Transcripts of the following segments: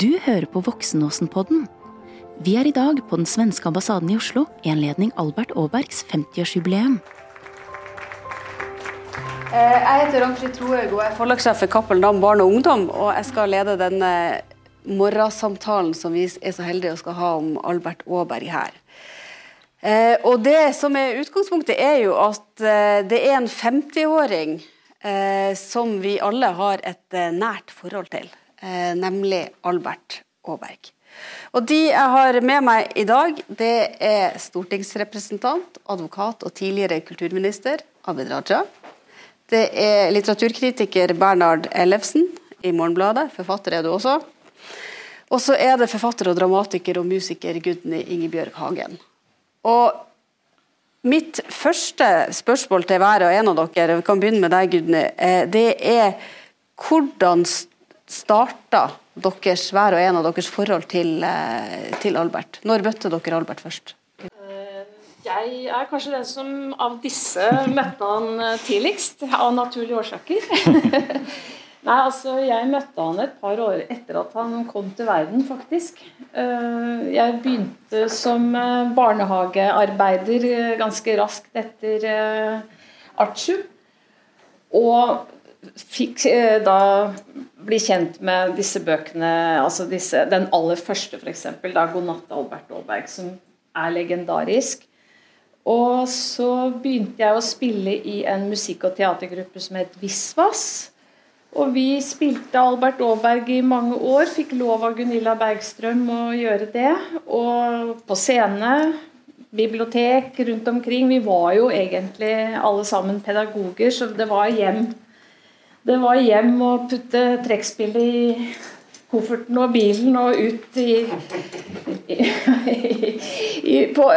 Du hører på Voksenåsen-podden. Vi er i dag på den svenske ambassaden i Oslo i anledning Albert Aabergs 50-årsjubileum. Eh, Jeg heter Ragnfrid Trohaug og er forlagssjef for Cappelen Dam barn og ungdom. Og jeg skal lede denne morgensamtalen som vi er så heldige å skal ha om Albert Aaberg her. Eh, Og det som er utgangspunktet, er jo at eh, det er en 50-åring eh, som vi alle har et nært forhold til, nemlig Albert Aaberg. Og de jeg har med meg i dag, det er stortingsrepresentant, advokat og tidligere kulturminister Abid Raja. Det er litteraturkritiker Bernhard Ellefsen i Morgenbladet, forfatter er du også. Og så er det forfatter og dramatiker og musiker Gudny Ingebjørg Hagen. Og mitt første spørsmål til hver og en av dere, vi kan begynne med deg Gudny, eh, det er hvordan starta deres, hver og en av deres forhold til, eh, til Albert? Når møtte dere Albert først? Jeg er kanskje den som av disse møtte han eh, tidligst, av naturlige årsaker. Nei, altså, Jeg møtte han et par år etter at han kom til verden, faktisk. Eh, Jeg begynte som eh, barnehagearbeider eh, ganske raskt etter Artsju. Og fikk eh, da bli kjent med disse bøkene, altså disse, den aller første f.eks., da 'God natt, Albert Aalberg, som er legendarisk. Og så begynte jeg å spille i en musikk- og teatergruppe som het Visvas. Og vi spilte Albert Aaberg i mange år. Fikk lov av Gunilla Bergstrøm å gjøre det. Og på scene, bibliotek rundt omkring. Vi var jo egentlig alle sammen pedagoger, så det var hjem. Det var hjem og putte trekkspillet i kofferten og bilen og ut i, i, i på,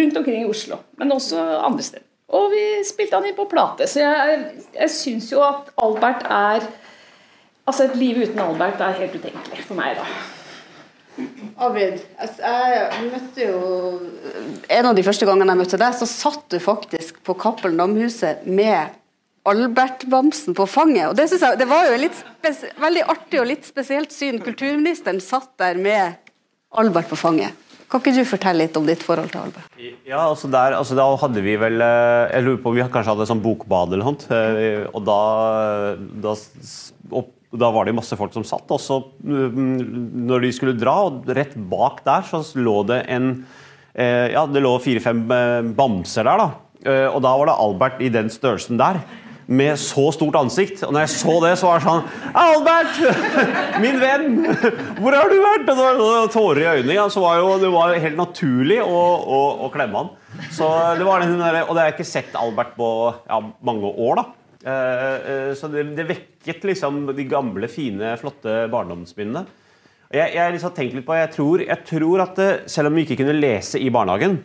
rundt omkring i Oslo, men også andre steder. Og vi spilte han inn på plate. Så jeg, jeg syns jo at Albert er Altså, et liv uten Albert er helt utenkelig for meg, da. Abid, altså, jeg møtte jo En av de første gangene jeg møtte deg, så satt du faktisk på Cappelen Damhuset med Albert-bamsen på fanget. Og det, jeg, det var jo et veldig artig og litt spesielt syn. Kulturministeren satt der med Albert på fanget. Kan ikke du fortelle litt om ditt forhold til Albert? Ja, altså der, altså Da hadde vi vel eh, Jeg lurer på om vi kanskje hadde sånn bokbad eller noe eh, Og da, da, og da var det masse folk som satt. Og så, mm, når de skulle dra, og rett bak der så lå det en eh, Ja, det lå fire-fem bamser der, da. Og da var det Albert i den størrelsen der. Med så stort ansikt. Og når jeg så det, så var det sånn Albert! Min venn! Hvor har du vært? Og det var tårer i øynene. Ja, så var jo, det var helt naturlig å, å, å klemme han. Så det var den der, og det har jeg ikke sett Albert på ja, mange år. da. Eh, eh, så det, det vekket liksom de gamle, fine, flotte barndomsminnene. Jeg, jeg liksom tenkt litt på, jeg tror, jeg tror at det, selv om vi ikke kunne lese i barnehagen,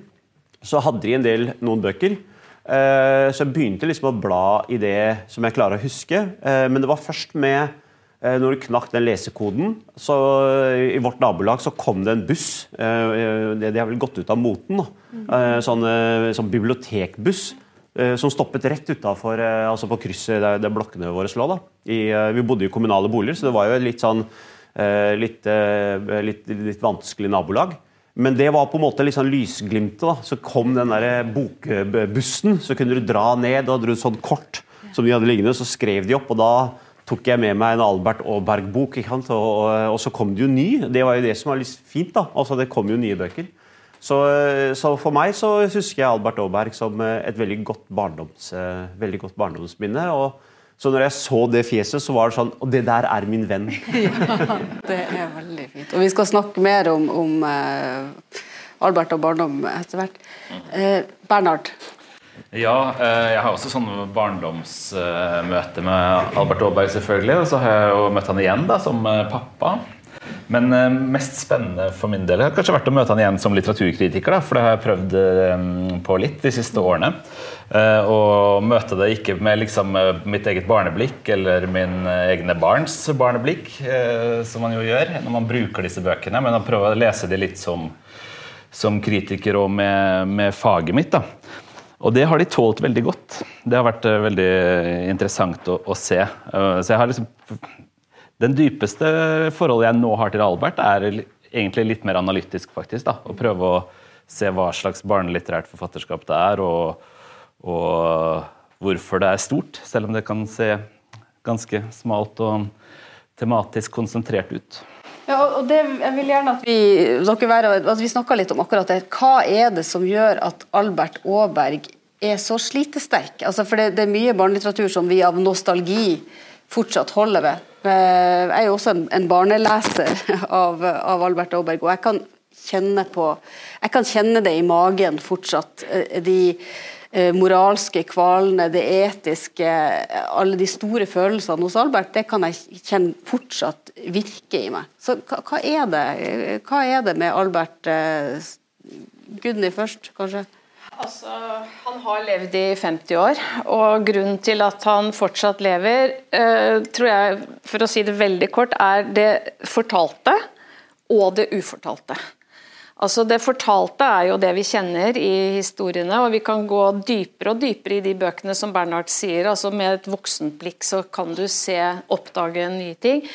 så hadde de en del noen bøker. Eh, Så jeg begynte liksom å bla i det som jeg klarer å huske. Eh, Men det var først med eh, når du knakk den lesekoden, så i vårt nabolag så kom det en buss. de har vel gått ut av moten. Sånn, sånn bibliotekbuss. Som stoppet rett utafor altså på krysset der, der blokkene våre lå. da. I, Vi bodde i kommunale boliger, så det var jo et litt sånn litt, litt, litt vanskelig nabolag. Men det var på en måte sånn lysglimtet. da. Så kom den der bokbussen, så kunne du dra ned. Da hadde du sånn kort som de hadde liggende, så skrev de opp. og da tok jeg med meg en Albert Aaberg-bok. Og, og, og så kom det jo ny. Det var jo det som var litt fint. da. Altså Det kom jo nye bøker. Så, så for meg så husker jeg Albert Aaberg som eh, et veldig godt, barndoms, eh, veldig godt barndomsminne. og så når jeg så det fjeset, så var det sånn Og det der er min venn. Det er veldig fint. Og vi skal snakke mer om, om uh, Albert og barndom etter hvert. Uh, Bernhard, Ja, uh, jeg har også sånne barndomsmøter med Albert Aaberg, selvfølgelig. Og så har jeg jo møtt han igjen da, som pappa. Men mest spennende for min del har kanskje vært å møte han igjen som litteraturkritiker. Da, for det har jeg prøvd på litt de siste årene. Eh, Og møte det ikke med liksom, eh, mitt eget barneblikk eller min eh, egne barns barneblikk, som man jo gjør når man bruker disse bøkene, men å prøve å lese de litt som, som kritiker og med, med faget mitt. da. Og det har de tålt veldig godt. Det har vært veldig interessant å, å se. Så jeg har liksom Den dypeste forholdet jeg nå har til Albert, er egentlig litt mer analytisk, faktisk. da, Å prøve å se hva slags barnelitterært forfatterskap det er, og, og hvorfor det er stort, selv om det kan se ganske smalt og tematisk konsentrert ut. Ja, og det, jeg vil gjerne at vi, dere vi snakker litt om akkurat det. Hva er det som gjør at Albert Aaberg er så slitesterk? Altså, for det, det er mye barnelitteratur som vi av nostalgi fortsatt holder ved. Eh, Jeg er jo også en, en barneleser av, av Albert Aaberg, og jeg kan kjenne på Jeg kan kjenne det i magen fortsatt. eh, De moralske kvalene, det etiske, eh, alle de store følelsene hos Albert, det kan jeg kjenne fortsatt virke i meg. Så hva, er det Hva er det med Albert eh, Gudny først, kanskje? Altså, han har levd i 50 år, og grunnen til at han fortsatt lever, eh, tror jeg, for å si det veldig kort, er det fortalte og det ufortalte. Altså Det fortalte er jo det vi kjenner i historiene, og vi kan gå dypere og dypere i de bøkene som Bernhard sier. altså Med et voksenblikk så kan du se, oppdage nye ting.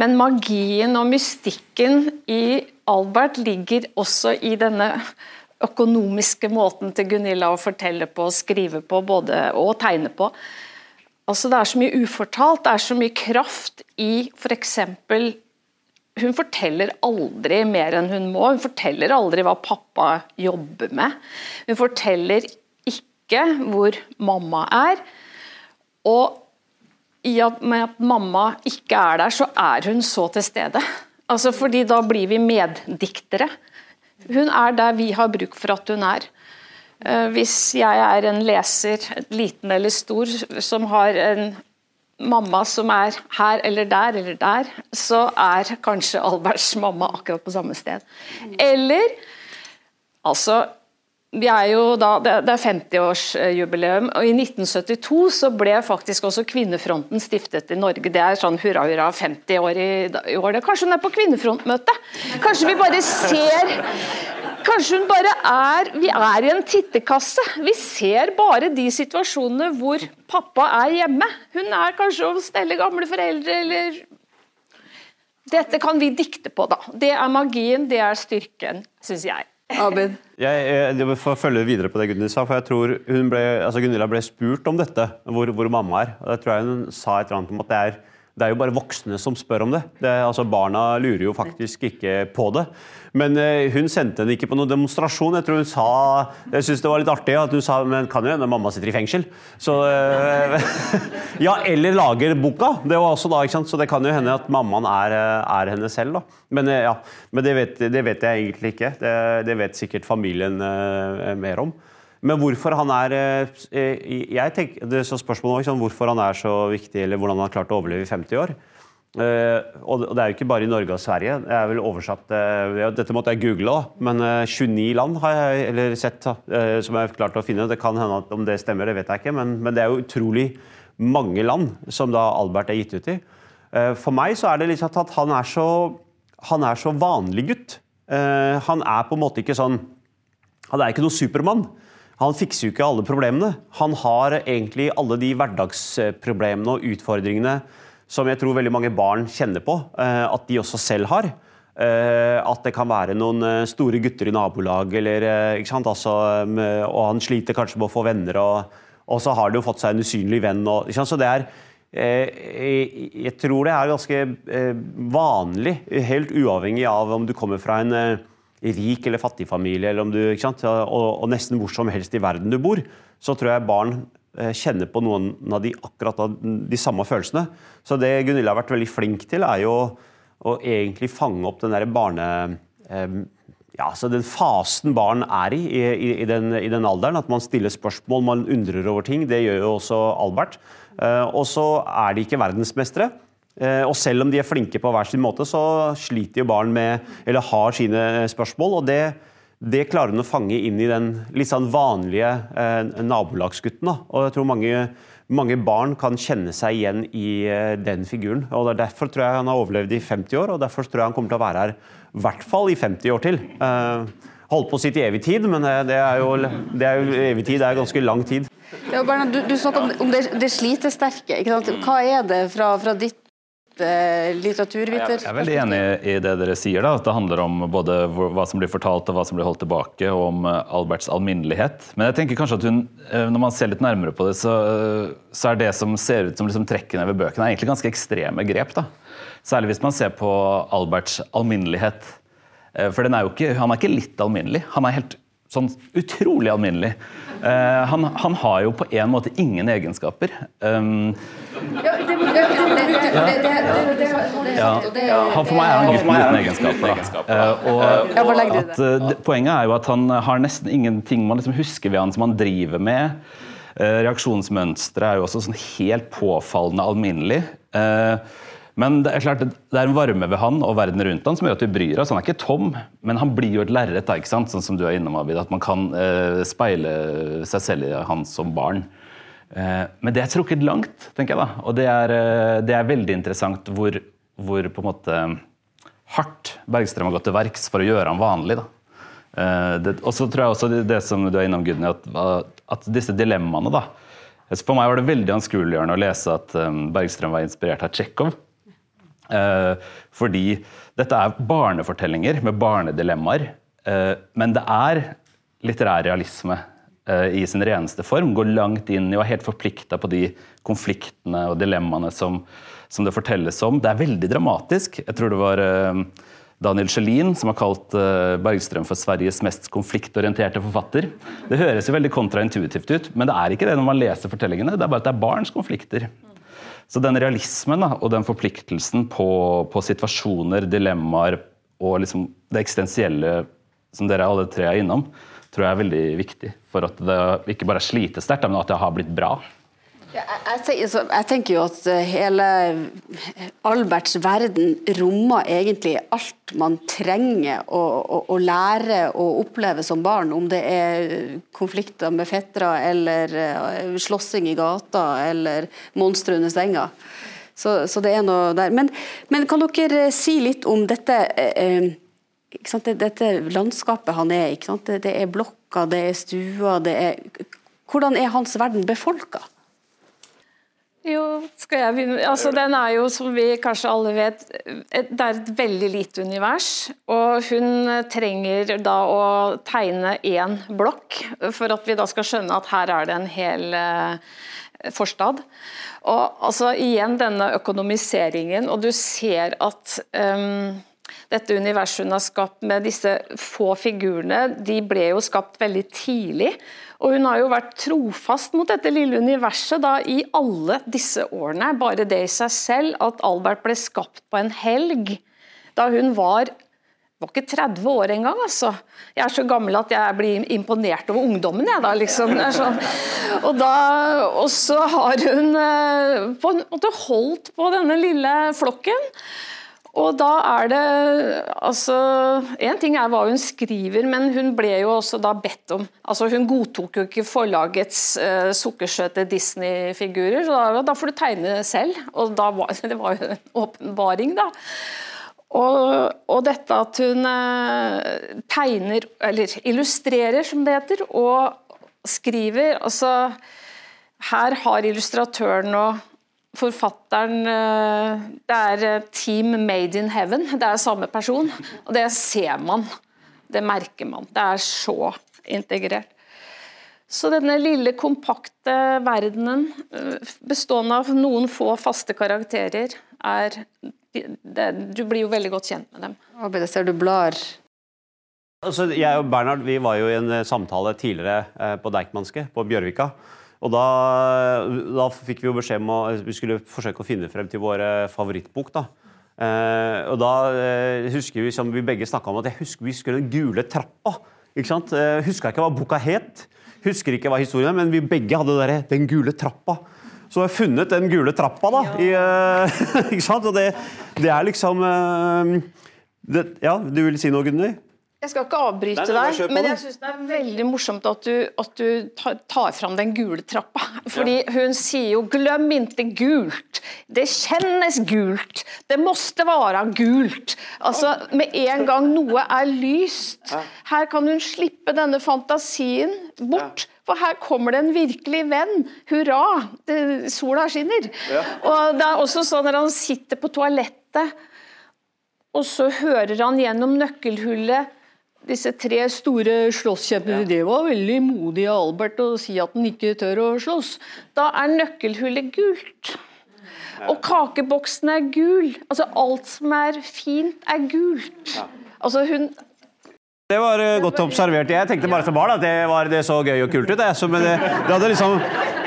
Men magien og mystikken i Albert ligger også i denne økonomiske måten til Gunilla å fortelle på, skrive på både, og tegne på. Altså Det er så mye ufortalt, det er så mye kraft i f.eks. Hun forteller aldri mer enn hun må. Hun forteller aldri hva pappa jobber med. Hun forteller ikke hvor mamma er. Og i og med at mamma ikke er der, så er hun så til stede. Altså fordi da blir vi meddiktere. Hun er der vi har bruk for at hun er. Eh, Hvis jeg er en leser, liten eller stor, som har en mamma som er her eller der eller der, så er kanskje Alberts mamma akkurat på samme sted. Eller Altså, er da, det er 50-årsjubileum, og i 1972 så ble faktisk også Kvinnefronten stiftet i Norge. Det er sånn hurra hurra 50 år i, i år. Kanskje hun er på kvinnefrontmøte? Kanskje vi bare ser Kanskje hun bare er Vi er i en tittekasse. Vi ser bare de situasjonene hvor pappa er hjemme. Hun er kanskje å stelle gamle foreldre, eller Dette kan vi dikte på, da. Det er magien, det er styrken, syns jeg. Abid? Jeg, jeg, jeg får følge videre på det Gunhild sa, for jeg tror hun ble, altså Gunilla ble spurt om dette, hvor, hvor mamma er. og da tror jeg hun sa et eller annet om at det er, det er jo bare voksne som spør om det. det altså Barna lurer jo faktisk ikke på det. Men eh, hun sendte henne ikke på noen demonstrasjon. Jeg tror hun sa Jeg syns det var litt artig at hun sa men kan jo hende mamma sitter i fengsel. Så eh, Ja, eller lager boka. Det var også da, ikke sant? Så det kan jo hende at mammaen er, eh, er henne selv. da. Men, eh, ja, men det, vet, det vet jeg egentlig ikke. Det, det vet sikkert familien eh, mer om. Men hvorfor han er eh, jeg tenker, det er så spørsmålet sånn, hvorfor han er så viktig, eller hvordan han har klart å overleve i 50 år. Eh, og det er jo ikke bare i Norge og Sverige. Det er vel oversatt, eh, Dette måtte jeg google, òg, men eh, 29 land har jeg sett eh, som jeg har klart å finne. Det kan hende at om det stemmer, det vet jeg ikke, men, men det er jo utrolig mange land som da Albert er gitt ut i. Eh, for meg så er det litt sånn at han er så, han er så vanlig gutt. Eh, han er på en måte ikke sånn Han er ikke noen supermann. Han fikser jo ikke alle problemene. Han har egentlig alle de hverdagsproblemene og utfordringene som jeg tror veldig mange barn kjenner på, eh, at de også selv har. Eh, At det kan være noen eh, store gutter i nabolag, eller? Altså, og han sliter kanskje med å få venner, og, og så har han jo fått seg en usynlig venn. Og? Så det er jeg, tror det er ganske vanlig, helt uavhengig av om du kommer fra en rik eller fattig familie, eller om du, ikke sant? Og, og nesten hvor som helst i verden du bor, så tror jeg barn eh, kjenner på noen av de akkurat de samme følelsene. Så det Gunilla har vært veldig flink til, er jo å egentlig fange opp den der barne... eh, ja, så Den fasen barn er i, i, i, den, i den alderen, at man stiller spørsmål, man undrer over ting. Det gjør jo også Albert. Eh, og så er de ikke verdensmestere. Eh, og selv om de er flinke på hver sin måte, så sliter jo barn med, eller har sine spørsmål. og det, det klarer hun å fange inn i den litt sånn vanlige eh, nabolagsgutten. Da. Og jeg tror mange, mange barn kan kjenne seg igjen i eh, den figuren. og det er Derfor tror jeg han har overlevd i 50 år, og derfor tror jeg han kommer til å være her i hvert fall i 50 år til. Eh, holdt på å si til evig tid, men eh, det er jo, det er jo evig tid, det er ganske lang tid. Ja, Bernhard, du, du snakker om, om det, det slitesterke. Hva er det fra, fra ditt eh, litteraturviter. Jeg er veldig enig i det dere sier, da, at det handler om både hva som blir fortalt og hva som blir holdt tilbake, og om eh, Alberts alminnelighet. Men jeg tenker kanskje at hun, eh, når man ser litt nærmere på det, så, eh, så er det som ser ut som liksom trekkene ved bøkene, er egentlig ganske ekstreme grep. da. Særlig hvis man ser på Alberts alminnelighet. Eh, For den er jo ikke, han er ikke litt alminnelig, han er helt sånn utrolig alminnelig. Uh, han, han har jo på en måte ingen egenskaper. Um, ja, han, for meg er han gutten uten egenskaper. Da. Uh, og og at, uh, poenget er jo at han har nesten ingenting man liksom husker ved han som han driver med. Uh, reaksjonsmønsteret er jo også sånn helt påfallende alminnelig. Eh, men det er klart, det er en varme ved han og verden rundt han som gjør at vi bryr oss. Han er ikke tom, men han blir jo et lerret, sånn som du er innom, Abid. At man kan eh, speile seg selv i han som barn. Eh, men det er trukket langt, tenker jeg da. Og det er, eh, det er veldig interessant hvor, hvor på en måte hardt Bergstrøm har gått til verks for å gjøre han vanlig. da. Eh, og så tror jeg også det, det som du er innom, Gudny, at, at disse dilemmaene da. For meg var det veldig anskueliggjørende å lese at um, Bergstrøm var inspirert av Tsjekhov. Eh, fordi dette er barnefortellinger med barnedilemmaer. eh, men det er litterær realisme eh, i sin reneste form. Går langt inn i og er helt forplikta på de konfliktene og dilemmaene som, som det fortelles om. Det er veldig dramatisk. Jeg tror det var Daniel Schelin som har kalt Bergstrøm for Sveriges mest konfliktorienterte forfatter. Det høres jo veldig kontraintuitivt ut, men det er ikke det når man leser fortellingene. Det er bare at det er barns konflikter. Så den realismen da, og den forpliktelsen på, på situasjoner, dilemmaer og liksom det eksistensielle som dere alle tre er innom, tror jeg er veldig viktig for at det ikke bare er slitesterkt, men at det har blitt bra. Ja, Jeg, jeg, tenker, jo at eh, hele Alberts verden rommer egentlig alt man trenger å, å, å lære og oppleve som barn, om det er konflikter med fettere eller eh, slåssing i gata eller monstre under senga. Så, så det er noe der. Men, men kan dere si litt om dette eh, eh? Dette landskapet han er i. Det, det er blokka, det er stua, Hvordan er hans verden befolka? Jo, skal jeg begynne? Altså, den er jo, som vi kanskje alle vet, et, det er et veldig lite univers. Og hun trenger da å tegne én blokk for at vi da skal skjønne at her er det en hel eh, forstad. Og altså igjen denne økonomiseringen, og du ser at um, dette universet hun har skapt med disse få figurene, de ble jo skapt veldig tidlig. Og hun har jo vært trofast mot dette lille universet da i alle disse årene. Bare det i seg selv at Albert ble skapt på en helg da hun var var ikke 30 år engang, altså. Jeg er så gammel at jeg blir imponert over ungdommen, jeg da, liksom. Sånn. Og, da, og så har hun eh, på en måte holdt på denne lille flokken. Og da er det altså En ting er hva hun skriver, men hun ble jo også da bedt om altså Hun godtok jo ikke forlagets uh, sukkersøte Disney-figurer, så da, da, får du tegne selv. Og da var, det var jo en åpenbaring, da. Og, og dette at hun uh, tegner, eller illustrerer som det heter, og skriver altså Her har illustratøren og forfatteren eh, Det er eh, team made in heaven, det er samme person. Og det ser man. Det merker man. Det er så integrert. Så denne lille, kompakte verdenen, eh, bestående av noen få faste karakterer, er det, Du blir jo veldig godt kjent med dem. Abid, jeg ser du blar. Altså, jeg og Bernhard vi var jo i en samtale tidligere på Deichmanske på Bjørvika. Og da, da fikk vi jo beskjed om å vi skulle forsøke å finne frem til vår eh, favorittbok. da. Eh, og da eh, husker vi som vi begge snakka om at jeg husker vi skulle den gule trappa. ikke sant? Eh, huska ikke hva boka het, husker ikke hva historien er, men vi begge hadde der, den gule trappa. Så jeg har funnet den gule trappa, da. I, eh, ikke sant? Og det, det er liksom eh, det, Ja, du vil si noe, Gunnhild? Jeg skal ikke avbryte Nei, nei, deg, men jeg syns det er veldig morsomt at du, at du tar, fram den gule trappa. Fordi hun sier jo 'glem ikke gult'. Det kjennes gult. Det måste være gult. Altså, Med en gang noe er lyst. Her kan hun slippe denne fantasien bort For her kommer det en virkelig venn. Hurra! Det, sola skinner. Og det er også sånn når han sitter på toalettet, og så hører han gjennom nøkkelhullet disse tre store slåsskjempene. Det var veldig modig av Albert å si at han ikke tør å slåss. Da er nøkkelhullet gult. Og kakeboksen er gul. Altså alt som er fint, er gult. Altså hun Det var eh, godt observert. Jeg tenkte bare som barn at det, var, det så gøy og kult ut. Jeg. Så, men det, det hadde liksom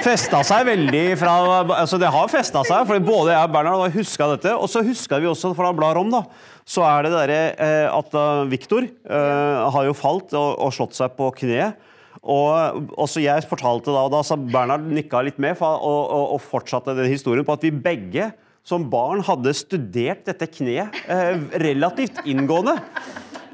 festa seg veldig fra altså Det har festa seg, for både jeg og Bernhard har huska dette. Og så huska vi også fra blar om, da, så er det derre eh, at uh, Viktor eh, har jo falt og, og slått seg på kneet. Og også jeg fortalte da, og da sa Bernhard nikka litt med for, og, og, og fortsatte den historien på at vi begge som barn hadde studert dette kneet eh, relativt inngående.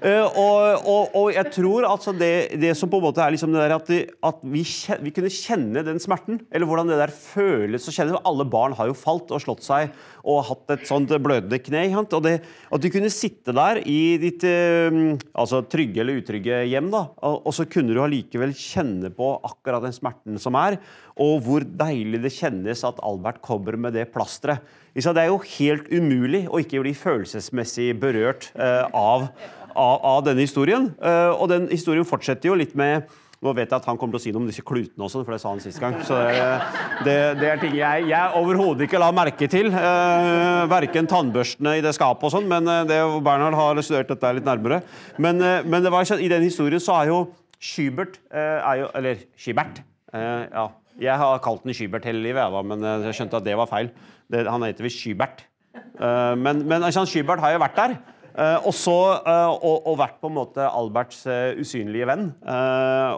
Eh, og, og, og jeg tror altså det, det som på en måte er liksom det der at, at vi, vi kunne kjenne den smerten, eller hvordan det der føles å kjenne Alle barn har jo falt og slått seg og hatt et sånt blødende kne. Og det, at du kunne sitte der i ditt eh, altså trygge eller utrygge hjem, da, og, og så kunne du allikevel kjenne på akkurat den smerten som er, og hvor deilig det kjennes at Albert kommer med det plasteret. Det er jo helt umulig å ikke bli følelsesmessig berørt eh, av av, av denne historien. Eh, og den historien fortsetter jo litt med nå vet jeg at han kommer til å si noe om disse klutene også, for det sa han sist gang. Så det, det, er ting jeg, jeg overhodet ikke la merke til. Uh, verken tannbørstene i det skapet og sånn, men eh, det, Bernhard har studert dette litt nærmere. Men, eh, men var, i den historien så er jo Skybert eh, er jo, Eller Skybert. eh, ja. Jeg har kalt den Skybert hele livet, jeg, da, men eh, jeg skjønte at det var feil. Det, han heter visst Skybert. Eh, men men Skybert har jo vært der. Eh, og så eh, og, og vært på en måte Alberts eh, usynlige venn.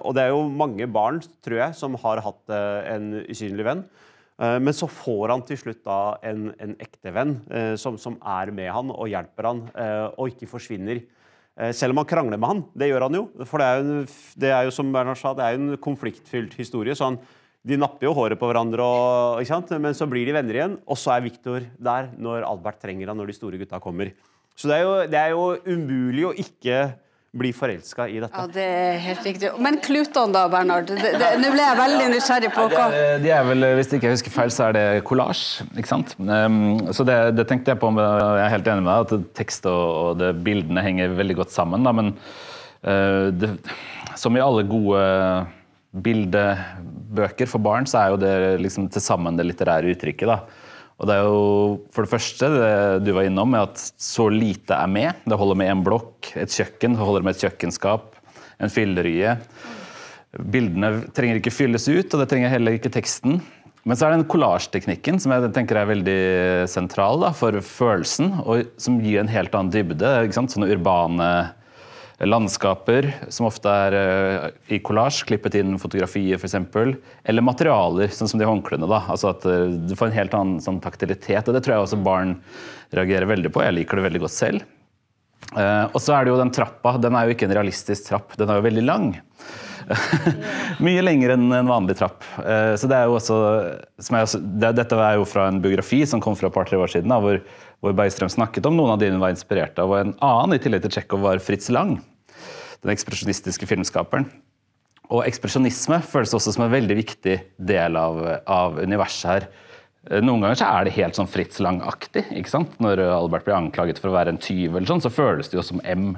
Og det er jo mange barn, tror jeg, som har hatt en usynlig venn. Men så får han til slutt da en, en ekte venn som, som er med han og hjelper han, og ikke forsvinner. Selv om han krangler med han. Det gjør han jo. For det er jo, en, det er jo som Bernhard sa, det er jo en konfliktfylt historie. så han de napper jo håret på hverandre, og, men så blir de venner igjen. Og så er Viktor der når Albert trenger han, når de store gutta kommer. Så det er jo, det er jo umulig å ikke bli forelska i dette. Ja, det er helt riktig. Men klutene da, Bernhard? Nå ble jeg veldig nysgjerrig på hva de er vel, Hvis jeg husker feil, så er det kollasj. ikke sant? Um, så det, det tenkte jeg på, men jeg er helt enig med deg, at tekst og, og det, bildene henger veldig godt sammen. Da, men uh, det, som i alle gode bildebøker for barn, så er jo det liksom til sammen det litterære uttrykket. da. Og det er jo for det første det du var innom, med at så lite er med. Det holder med en blokk, et kjøkken, det holder med et kjøkkenskap, en fyllerye. Bildene trenger ikke fylles ut, og det trenger heller ikke teksten. Men så er det den kollasjteknikken som jeg tenker er veldig sentral da, for følelsen, og som gir en helt annen dybde. Sånne urbane landskaper som ofte er eh, i kollasj, klippet inn fotografier f.eks. Eller materialer, sånn som de håndklærne. Altså at eh, Du får en helt annen sånn, taktilitet, og det tror jeg også barn reagerer veldig på. Jeg liker det veldig godt selv. Eh, og så er det jo den trappa. Den er jo ikke en realistisk trapp, den er jo veldig lang. Mye lenger enn en vanlig trapp. Eh, så det er jo også, jeg også det, Dette er jo fra en biografi som kom for et par-tre år siden, da, hvor, hvor Bergstrøm snakket om noen av de hun var inspirert av. Og en annen i tillegg til Tsjekhov var Fritz Lang, den ekspresjonistiske filmskaperen. Og ekspresjonisme føles også som en veldig viktig del av, av universet her. Eh, Noen ganger så er det helt sånn Fritz Lang-aktig. ikke sant? Når Albert blir anklaget for å være en tyv, eller sånn, så føles det jo som M.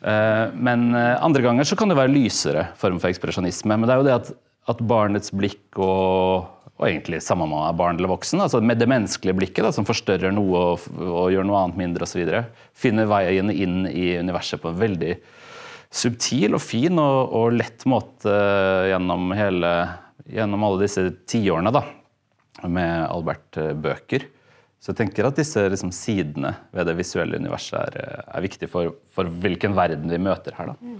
Eh, Men eh, andre ganger så kan det være lysere form for ekspresjonisme. Men det er jo det at, at barnets blikk og, og egentlig samme om man er barn eller voksen, altså med det menneskelige blikket da, som forstørrer noe og, og gjør noe annet mindre osv., finner veien inn i universet på en veldig subtil og fin og, og lett måte gjennom, hele, gjennom alle disse tiårene med Albert-bøker. Så jeg tenker at disse liksom, sidene ved det visuelle universet er, er viktige for, for hvilken verden vi møter her. Da.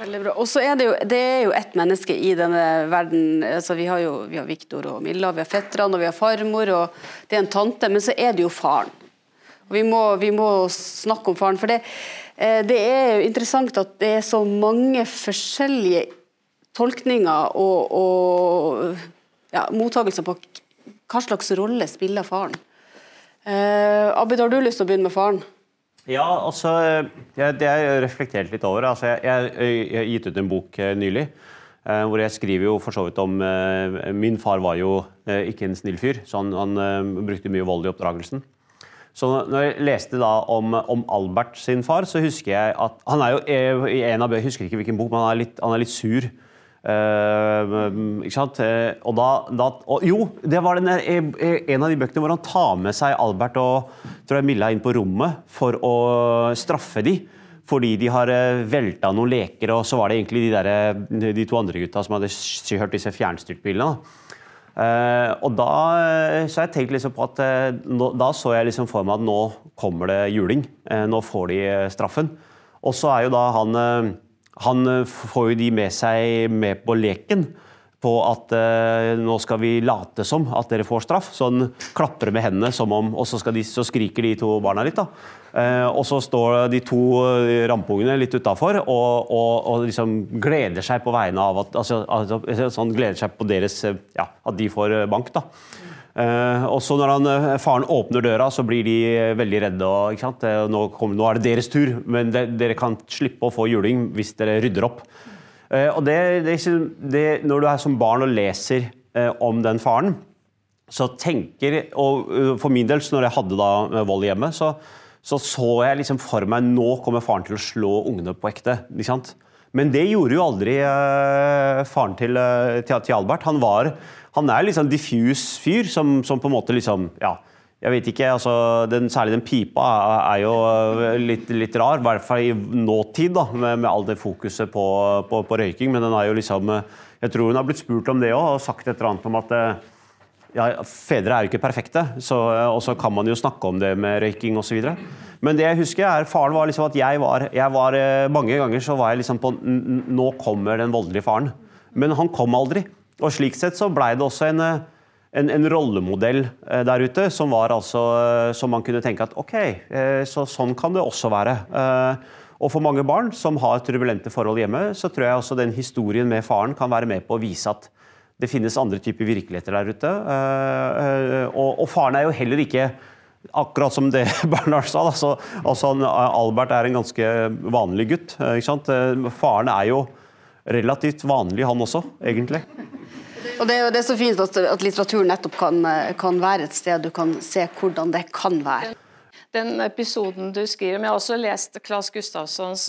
Veldig bra. Og så er det jo det er jo ett menneske i denne verden. altså Vi har jo vi har Viktor og Milla, vi har fetterne og vi har farmor, og det er en tante, men så er det jo faren. Og vi må, vi må snakke om faren. For det, eh, det er jo interessant at det er så mange forskjellige tolkninger og, og ja, mottagelser på hva slags rolle spiller faren. Eh, Abid, har du lyst til å begynne med faren? Ja, altså jeg, Det har jeg reflektert litt over. Altså, jeg, jeg, jeg har gitt ut en bok eh, nylig Eh, hvor jeg skriver jo for så vidt om eh, Min far var jo eh, ikke en snill fyr, så han, han eh, brukte mye vold i oppdragelsen. Så når jeg leste da om, om Albert sin far, så husker jeg at Han er jo eh, i en av jeg husker ikke hvilken bok, men han er litt, han er litt sur. Eh, ikke sant? Eh, og da, da og, Jo, det var den der, eh, en av de bøkene hvor han tar med seg Albert og tror jeg Milla inn på rommet for å straffe de. Fordi de har velta noen leker, og så var det egentlig de, der, de to andre gutta som hadde kjørt disse fjernstyrtbilene. Eh, og da så jeg tenkt liksom på at nå, Da så jeg liksom for meg at nå kommer det juling. Uh, nå får de straffen. Og så er jo da han Han eh, får jo de med seg med på leken. På at eh, nå skal vi late som at dere får straff. Så han klapper med hendene, som om, og så, de, så skriker de to barna litt. da. Eh, og så står de to eh, rampungene litt utafor og, og, og liksom gleder seg på vegne av at altså, altså, sånn gleder seg på deres eh, Ja, at de får bank, da. Eh, og så når han, eh, faren åpner døra, så blir de eh, veldig redde. Og, Nå, kom, nå er det deres tur, men de, dere kan slippe å få juling hvis dere rydder opp. Eh, og det, det, er det, Når du er som barn og leser eh, om den faren, så tenker Og uh, for min del, så når jeg hadde da uh, vold hjemme, så, så så jeg liksom for meg nå kommer faren til å slå ungene på ekte. Men det gjorde jo aldri uh, faren til, uh, til, til Albert. Han var han er liksom en diffus fyr som, som på en måte liksom ja, jeg vet ikke, altså, den, Særlig den pipa er, jo uh, litt, litt rar, i hvert fall i nåtid, da, med, med all det fokuset på, på, på røyking. Men den er jo liksom uh, Jeg tror hun har blitt spurt om det òg, og sagt et eller annet om at uh, ja, Fedre er jo ikke perfekte, og så kan man jo snakke om det med røyking osv. Men det jeg husker er, faren var liksom at jeg var, jeg var eh, Mange ganger så var jeg liksom på Nå kommer den voldelige faren. Men han kom aldri. Og slik sett så blei det også en, eh, en, en rollemodell eh, der ute som var altså eh, Som man kunne tenke at OK, så sånn kan det også være. Og for mange barn som har turbulente forhold hjemme, så tror jeg også den historien med faren kan være med på å vise at det finnes andre typer virkeligheter der ute. Og, faren er jo heller ikke Akkurat som det Bernhard sa, Altså, altså Albert er en ganske vanlig gutt. Faren er jo relativt vanlig, han også, egentlig. Og det er jo det er så fint at, at litteraturen nettopp kan, kan være et sted du kan se hvordan det kan være. Den episoden du skriver om Jeg har også lest Claes Gustafssons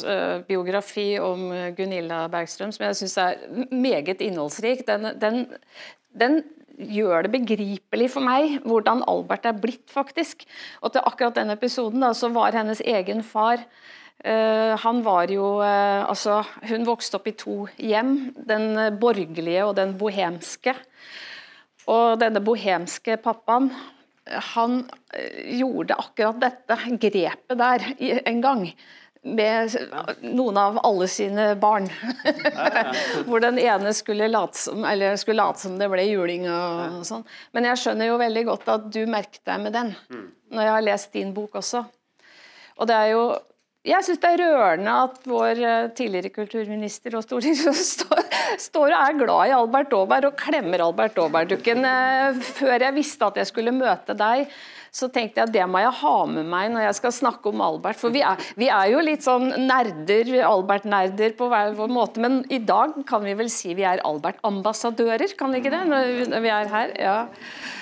biografi om Gunilla Bergstrøm, som jeg syns er meget innholdsrik. Den, den, den gjør det begripelig for meg hvordan Albert er blitt, faktisk. Og til akkurat den episoden da, så var hennes egen far eh, han var jo eh, Altså, hun vokste opp i to hjem. Den borgerlige og den bohemske. Og denne bohemske pappaen han eh, gjorde akkurat dette grepet der en gang. Med noen av alle sine barn. Hvor den ene skulle late som, eller skulle late som det ble juling og sånn. Men jeg skjønner jo veldig godt at du merket deg med den, når jeg har lest din bok også. Og det er jo jeg syns det er rørende at vår eh, tidligere kulturminister og stortingsrepresentant står, står og er glad i Albert Aaberg og klemmer Albert Aaberg-dukken. Eh, Før jeg visste at jeg skulle møte deg, så tenkte jeg at det må jeg ha med meg når jeg skal snakke om Albert. For vi er, vi er jo litt sånn nerder, Albert-nerder på hver vår måte, men i dag kan vi vel si vi er Albert-ambassadører, kan vi ikke det? Når vi- er her. Ja.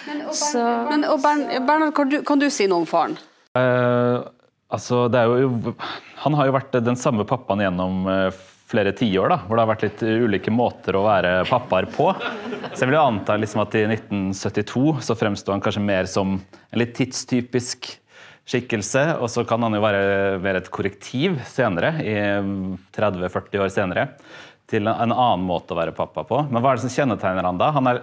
Men, og Bern, Bernhard, kan du, kan du si noe om faren? Eh, altså, jo, han har jo vært den samme pappaen gjennom eh, flere tiår, da, hvor det har vært litt ulike måter å være pappaer på. Så jeg vil jo anta liksom at i 1972 så fremsto han kanskje mer som en litt tidstypisk skikkelse, og så kan han jo være, mer et korrektiv senere, i 30-40 år senere, til en en annen måte å være pappa på. Men hva er det som kjennetegner han da? Han er,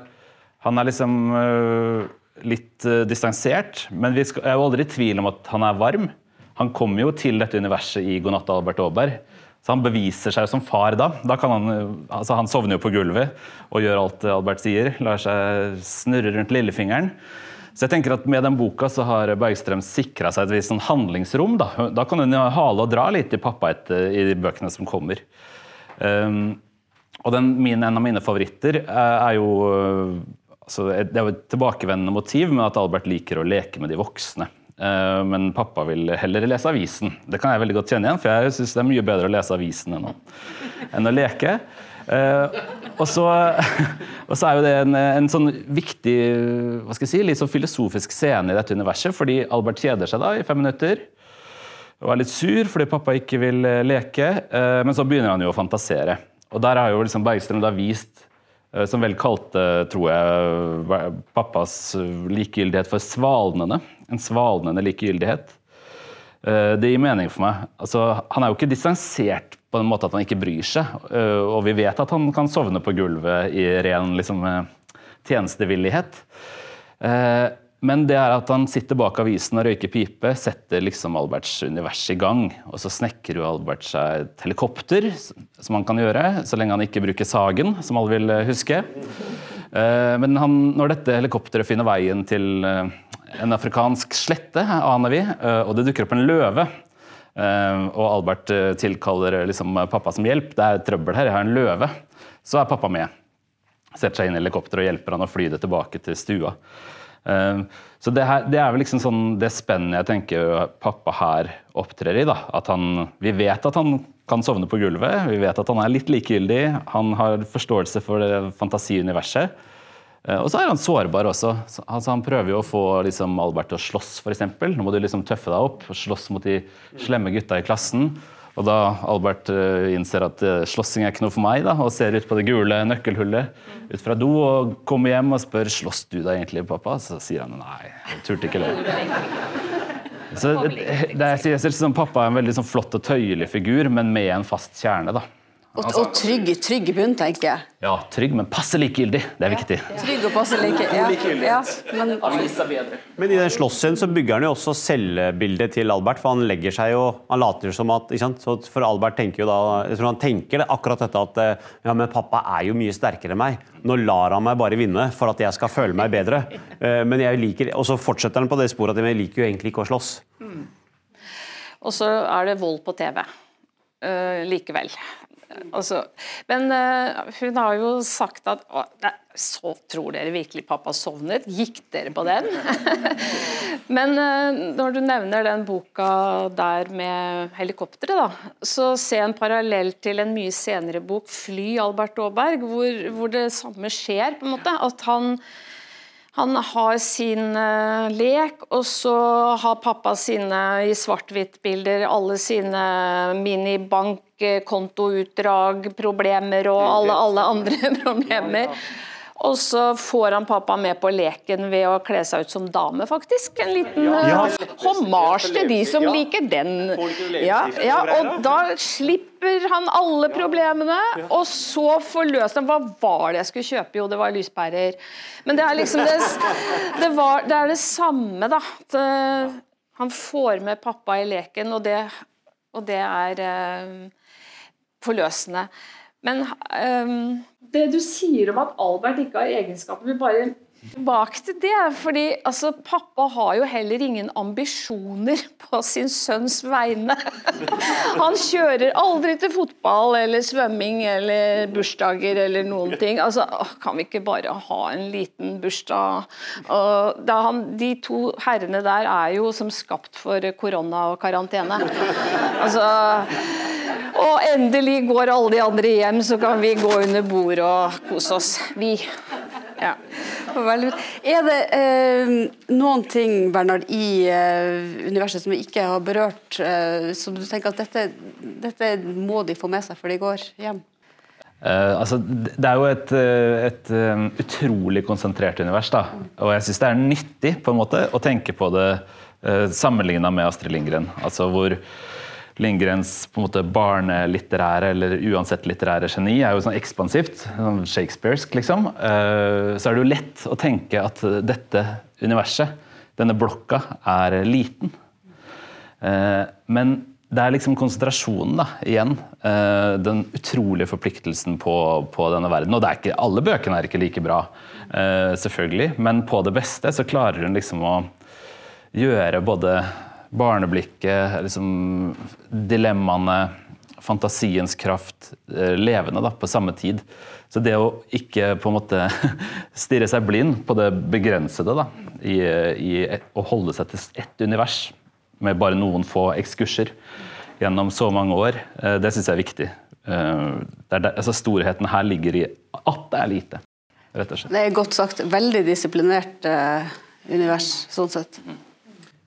han er liksom øh, litt distansert, men vi er jo aldri i tvil om at han er varm. Han kommer jo til dette universet i 'God natt, Albert Aaberg'. Så han beviser seg som far da. da han, altså han sovner jo på gulvet og gjør alt Albert sier. Lar seg snurre rundt lillefingeren. Så jeg tenker at Med den boka så har Bergstrøm sikra seg et visst sånn handlingsrom. Da. da kan hun hale og dra litt i pappa etter, i de bøkene som kommer. Um, og den, min, En av mine favoritter er, er jo øh, altså, Det er jo et tilbakevendende motiv med at Albert liker å leke med de voksne. Eh, men pappa vil heller lese avisen. Det kan jeg veldig godt kjenne igjen, for jeg syns det er mye bedre å lese avisen enn å, enn å leke. Eh, og, så, er jo det en, en sånn viktig hva skal jeg si, litt sånn filosofisk scene i dette universet, fordi Albert kjeder seg da i fem minutter og er litt sur fordi pappa ikke vil eh, leke, men så begynner han jo å fantasere. Og der har jo liksom Bergstrøm da vist, som vel kalte, tror jeg, pappas likegyldighet for svalnende. En svalnende likegyldighet. Det gir mening for meg. Altså, han er jo ikke distansert på en måte at han ikke bryr seg. Og vi vet at han kan sovne på gulvet i ren liksom, tjenestevillighet. Men det er at han sitter bak avisen og røyker pipe, setter liksom Alberts univers i gang. Og så snekrer jo Albert seg et helikopter, som han kan gjøre, så lenge han ikke bruker Sagen, som alle vil eh, huske. Eh, men han, når dette helikopteret finner veien til eh, en afrikansk slette, aner vi, og det dukker opp en løve og Albert tilkaller liksom pappa som hjelp. Det er trøbbel her, jeg har en løve. Så er pappa med. Setter seg inn i helikopteret og hjelper han å fly det tilbake til stua. Ehm, så det, her, det, er vel liksom sånn det spennet jeg tenker pappa her opptrer i. da, at han, Vi vet at han kan sovne på gulvet, vi vet at han er litt likegyldig. Han har forståelse for det fantasiuniverset. Ehm, og så er han sårbar også. Altså, han prøver jo å få liksom, Albert til å slåss, f.eks. Nå må du liksom tøffe deg opp og slåss mot de slemme gutta i klassen. Og da Albert uh, innser at uh, slåssing er ikke noe for meg, da, og ser ut på det gule nøkkelhullet ut fra do og kommer hjem og spør slåss du da egentlig, pappa, så sier han nei, jeg turte ikke det. Så det, det, jeg synes som Pappa er en veldig sånn flott og tøyelig figur, men med en fast kjerne. da. Og, altså, og trygg, trygg bunn, tenker jeg. Ja, trygg, men passe likegyldig. Det er viktig. Ja, trygg og passe like, ja, ja, men, men i den slåssscenen så bygger han jo også selvbildet til Albert. For han legger seg jo Han later som at ikke sant? Så For Albert tenker jo da jeg tror han tenker akkurat dette at ja, men pappa er jo mye sterkere enn meg. Nå lar han meg bare vinne for at jeg skal føle meg bedre. Eh, men jeg liker Og så fortsetter han på det sporet at jeg liker jo egentlig ikke å slåss. Mm. Og så er det vold på TV. Uh, likevel. Altså, men uh, hun har jo sagt at å, nei, så Tror dere virkelig pappa sovnet? Gikk dere på den? men uh, når du nevner den boka der med helikopteret, så se en parallell til en mye senere bok, 'Fly', Albert Aaberg, hvor, hvor det samme skjer. på en måte, at han han har sin uh, lek, og så har pappa sine i svart-hvitt-bilder alle sine minibankkontoutdrag, problemer og alle, alle andre problemer. Og så får han pappa med på leken ved å kle seg ut som dame, faktisk. En liten ja. uh, hommage til de som liker den. Ja, ja, og da slipper han alle problemene, og så forløser han Hva var det jeg skulle kjøpe? Jo, det var lyspærer. Men det er liksom det, det, var, det, er det samme, da. At, uh, han får med pappa i leken, og det, og det er uh, forløsende. Men um, det du sier om at Albert ikke har egenskaper, vil bare Bak til det. fordi altså, Pappa har jo heller ingen ambisjoner på sin sønns vegne. Han kjører aldri til fotball eller svømming eller bursdager eller noen ting. Altså, Kan vi ikke bare ha en liten bursdag? Han, de to herrene der er jo som skapt for korona og karantene. Altså og endelig går alle de andre hjem, så kan vi gå under bordet og kose oss. Vi. Ja. Er det eh, noen ting Bernard, i eh, universet som vi ikke har berørt, eh, som du tenker at dette, dette, må de få med seg før de går hjem? Uh, altså, det er jo et, eh, et um, utrolig konsentrert univers. Da. Og jeg syns det er nyttig på en måte, å tenke på det uh, sammenligna med Astrid Lindgren. Altså hvor Lindgrens på en måte barnelitterære eller uansett litterære geni er jo sånn ekspansivt. sånn Shakespearsk, liksom. Eh, så er det jo lett å tenke at dette universet, denne blokka, er liten. Eh, men det er liksom konsentrasjonen da, igjen. Eh, den utrolige forpliktelsen på, på, denne verden. Og ikke, alle bøkene er ikke like bra, selvfølgelig, men på det beste så klarer hun liksom å gjøre både barneblikket, liksom, dilemmaene, fantasiens kraft eh, levende da, på samme tid. Så det å ikke på en måte stirre seg blind på det begrensede da, i, i å holde seg til ett univers med bare noen få ekskurser gjennom så mange år, eh, det syns jeg er viktig. Eh, er der, altså storheten her ligger i at det er lite, rett og slett. Det er godt sagt. Veldig disiplinert univers, sånn sett.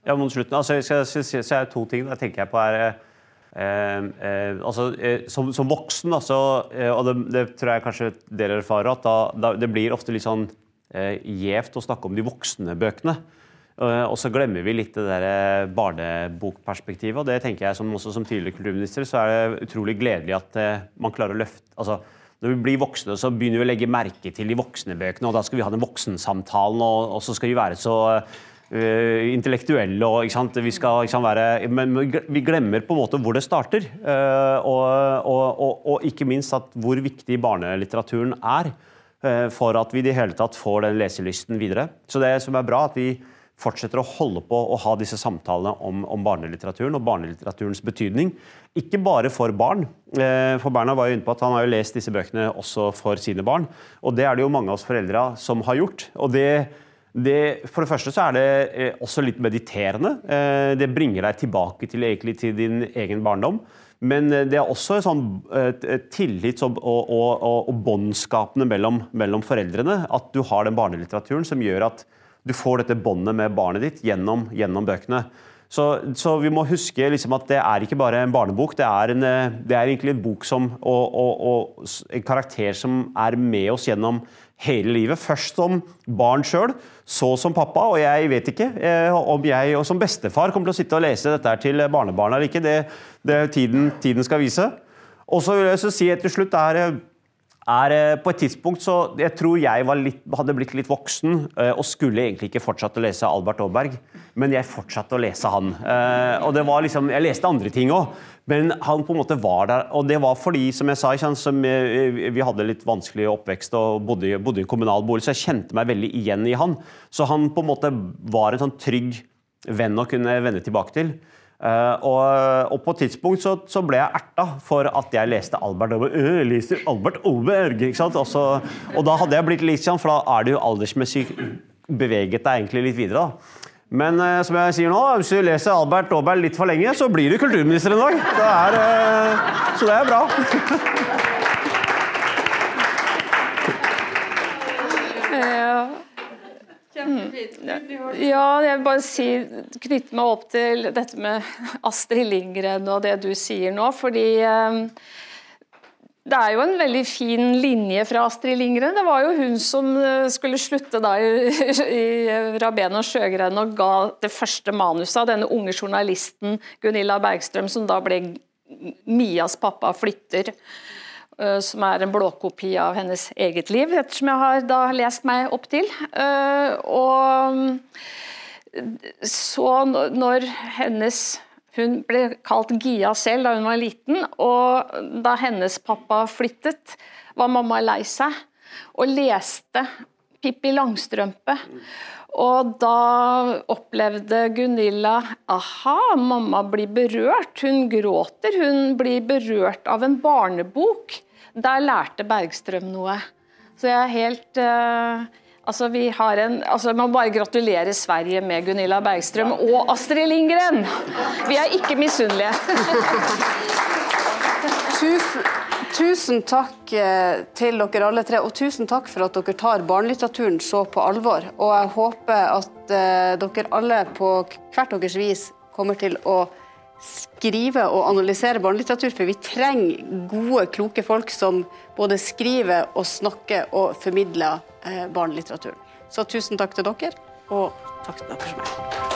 Ja, mot slutten, altså, så, så, så, så er to ting da tenker jeg på er eh, eh, altså, eh, som, som, voksen, altså, og det, det, tror jeg kanskje dere erfarer, at da, da, det blir ofte litt sånn eh, gjevt å snakke om de voksne bøkene. Eh, og så glemmer vi litt det der barnebokperspektivet. og det tenker jeg som, også som tidligere kulturminister så er det utrolig gledelig at man klarer å løfte altså, når vi blir voksne, så begynner vi å legge merke til de voksne bøkene, og da skal vi ha den voksensamtalen, og, og så skal vi være så uh, intellektuelle og ikke sant? Vi skal sant, være Men vi glemmer på en måte hvor det starter. Uh, og, og, og, ikke minst at hvor viktig barnelitteraturen er uh, for at vi i det hele tatt får den leselysten videre. Så det som er bra, at vi fortsetter å holde på å ha disse samtalene om, om, barnelitteraturen og barnelitteraturens betydning. Ikke bare for barn. For Berna var jo inne på at Han har jo lest disse bøkene også for sine barn. og Det er det jo mange av oss foreldre som har gjort. og det det, for det første så er det eh, også litt mediterende. Eh, det bringer deg tilbake til, egentlig, til din egen barndom. Men eh, det er også sånn, tillits- og, og, og, og båndskapene mellom, mellom, foreldrene. At du har den barnelitteraturen som gjør at du får dette båndet med barnet ditt gjennom, gjennom bøkene. Så, så, vi må huske liksom at det er ikke bare en barnebok, det er, en, det er egentlig en bok som, og, en karakter som er med oss gjennom hele livet. Først som barn sjøl, så som pappa. Og jeg vet ikke eh, om jeg som bestefar kommer til å sitte og lese dette til barnebarna eller ikke. Det, det tiden, tiden, skal vise. Og så vil jeg også si til slutt er, er eh, på et tidspunkt så Jeg tror jeg litt, hadde blitt litt voksen eh, og skulle egentlig ikke fortsatt å lese Albert Aaberg, men jeg fortsatte å lese han. Eh, og det var liksom, Jeg leste andre ting òg, men han på en måte var der. Og det var fordi, som jeg sa, som vi hadde litt vanskelig oppvekst og bodde, bodde i en kommunal bolig, så jeg kjente meg veldig igjen i han. Så han på en måte var en sånn trygg venn å kunne vende tilbake til. Uh, og, og, på et tidspunkt så, så, ble jeg erta for at jeg leste Albert Aaberg. Øh, leser Albert Aaberg, ikke? Og, da hadde jeg blitt litt sånn, for da er du aldersmessig beveget deg egentlig litt videre. da. Men uh, som jeg sier nå, hvis du leser Albert Aaberg litt for lenge, så blir du kulturminister en dag. Det er, uh, så det er bra. Ja, jeg vil bare si, knytte meg opp til dette med Astrid Lindgren og det du sier nå. fordi um, det er jo en veldig fin linje fra Astrid Lindgren. Det var jo hun som eh, skulle slutte da i, i Rabén og Sjøgren og ga det første manuset av denne unge journalisten Gunilla Bergstrøm, som da ble Mias pappa flytter. Eh, som er en blåkopi av hennes eget liv, ettersom jeg har da lest meg opp til. Eh, og så når hennes Hun ble kalt Gia selv da hun var liten, og da hennes pappa flyttet, var mamma lei seg og leste Pippi Langstrømpe. Og da opplevde Gunilla aha, mamma blir berørt. Hun gråter. Hun blir berørt av en barnebok. Der lærte Bergstrøm noe. Så jeg er helt uh, Altså, vi har en altså, Jeg må bare gratulere Sverige med Gunilla Bergstrøm og Astrid Lindgren! Vi er ikke misunnelige. tusen, tusen takk eh, til dere alle tre, og tusen takk for at dere tar barnelitteraturen så på alvor. Og jeg håper at uh, dere alle på hvert deres vis kommer til å skrive og analysere barnelitteratur, for vi trenger gode, kloke folk som både skriver og snakker og formidler eh, barnelitteraturen. Så tusen takk til dere, og takk til dere som er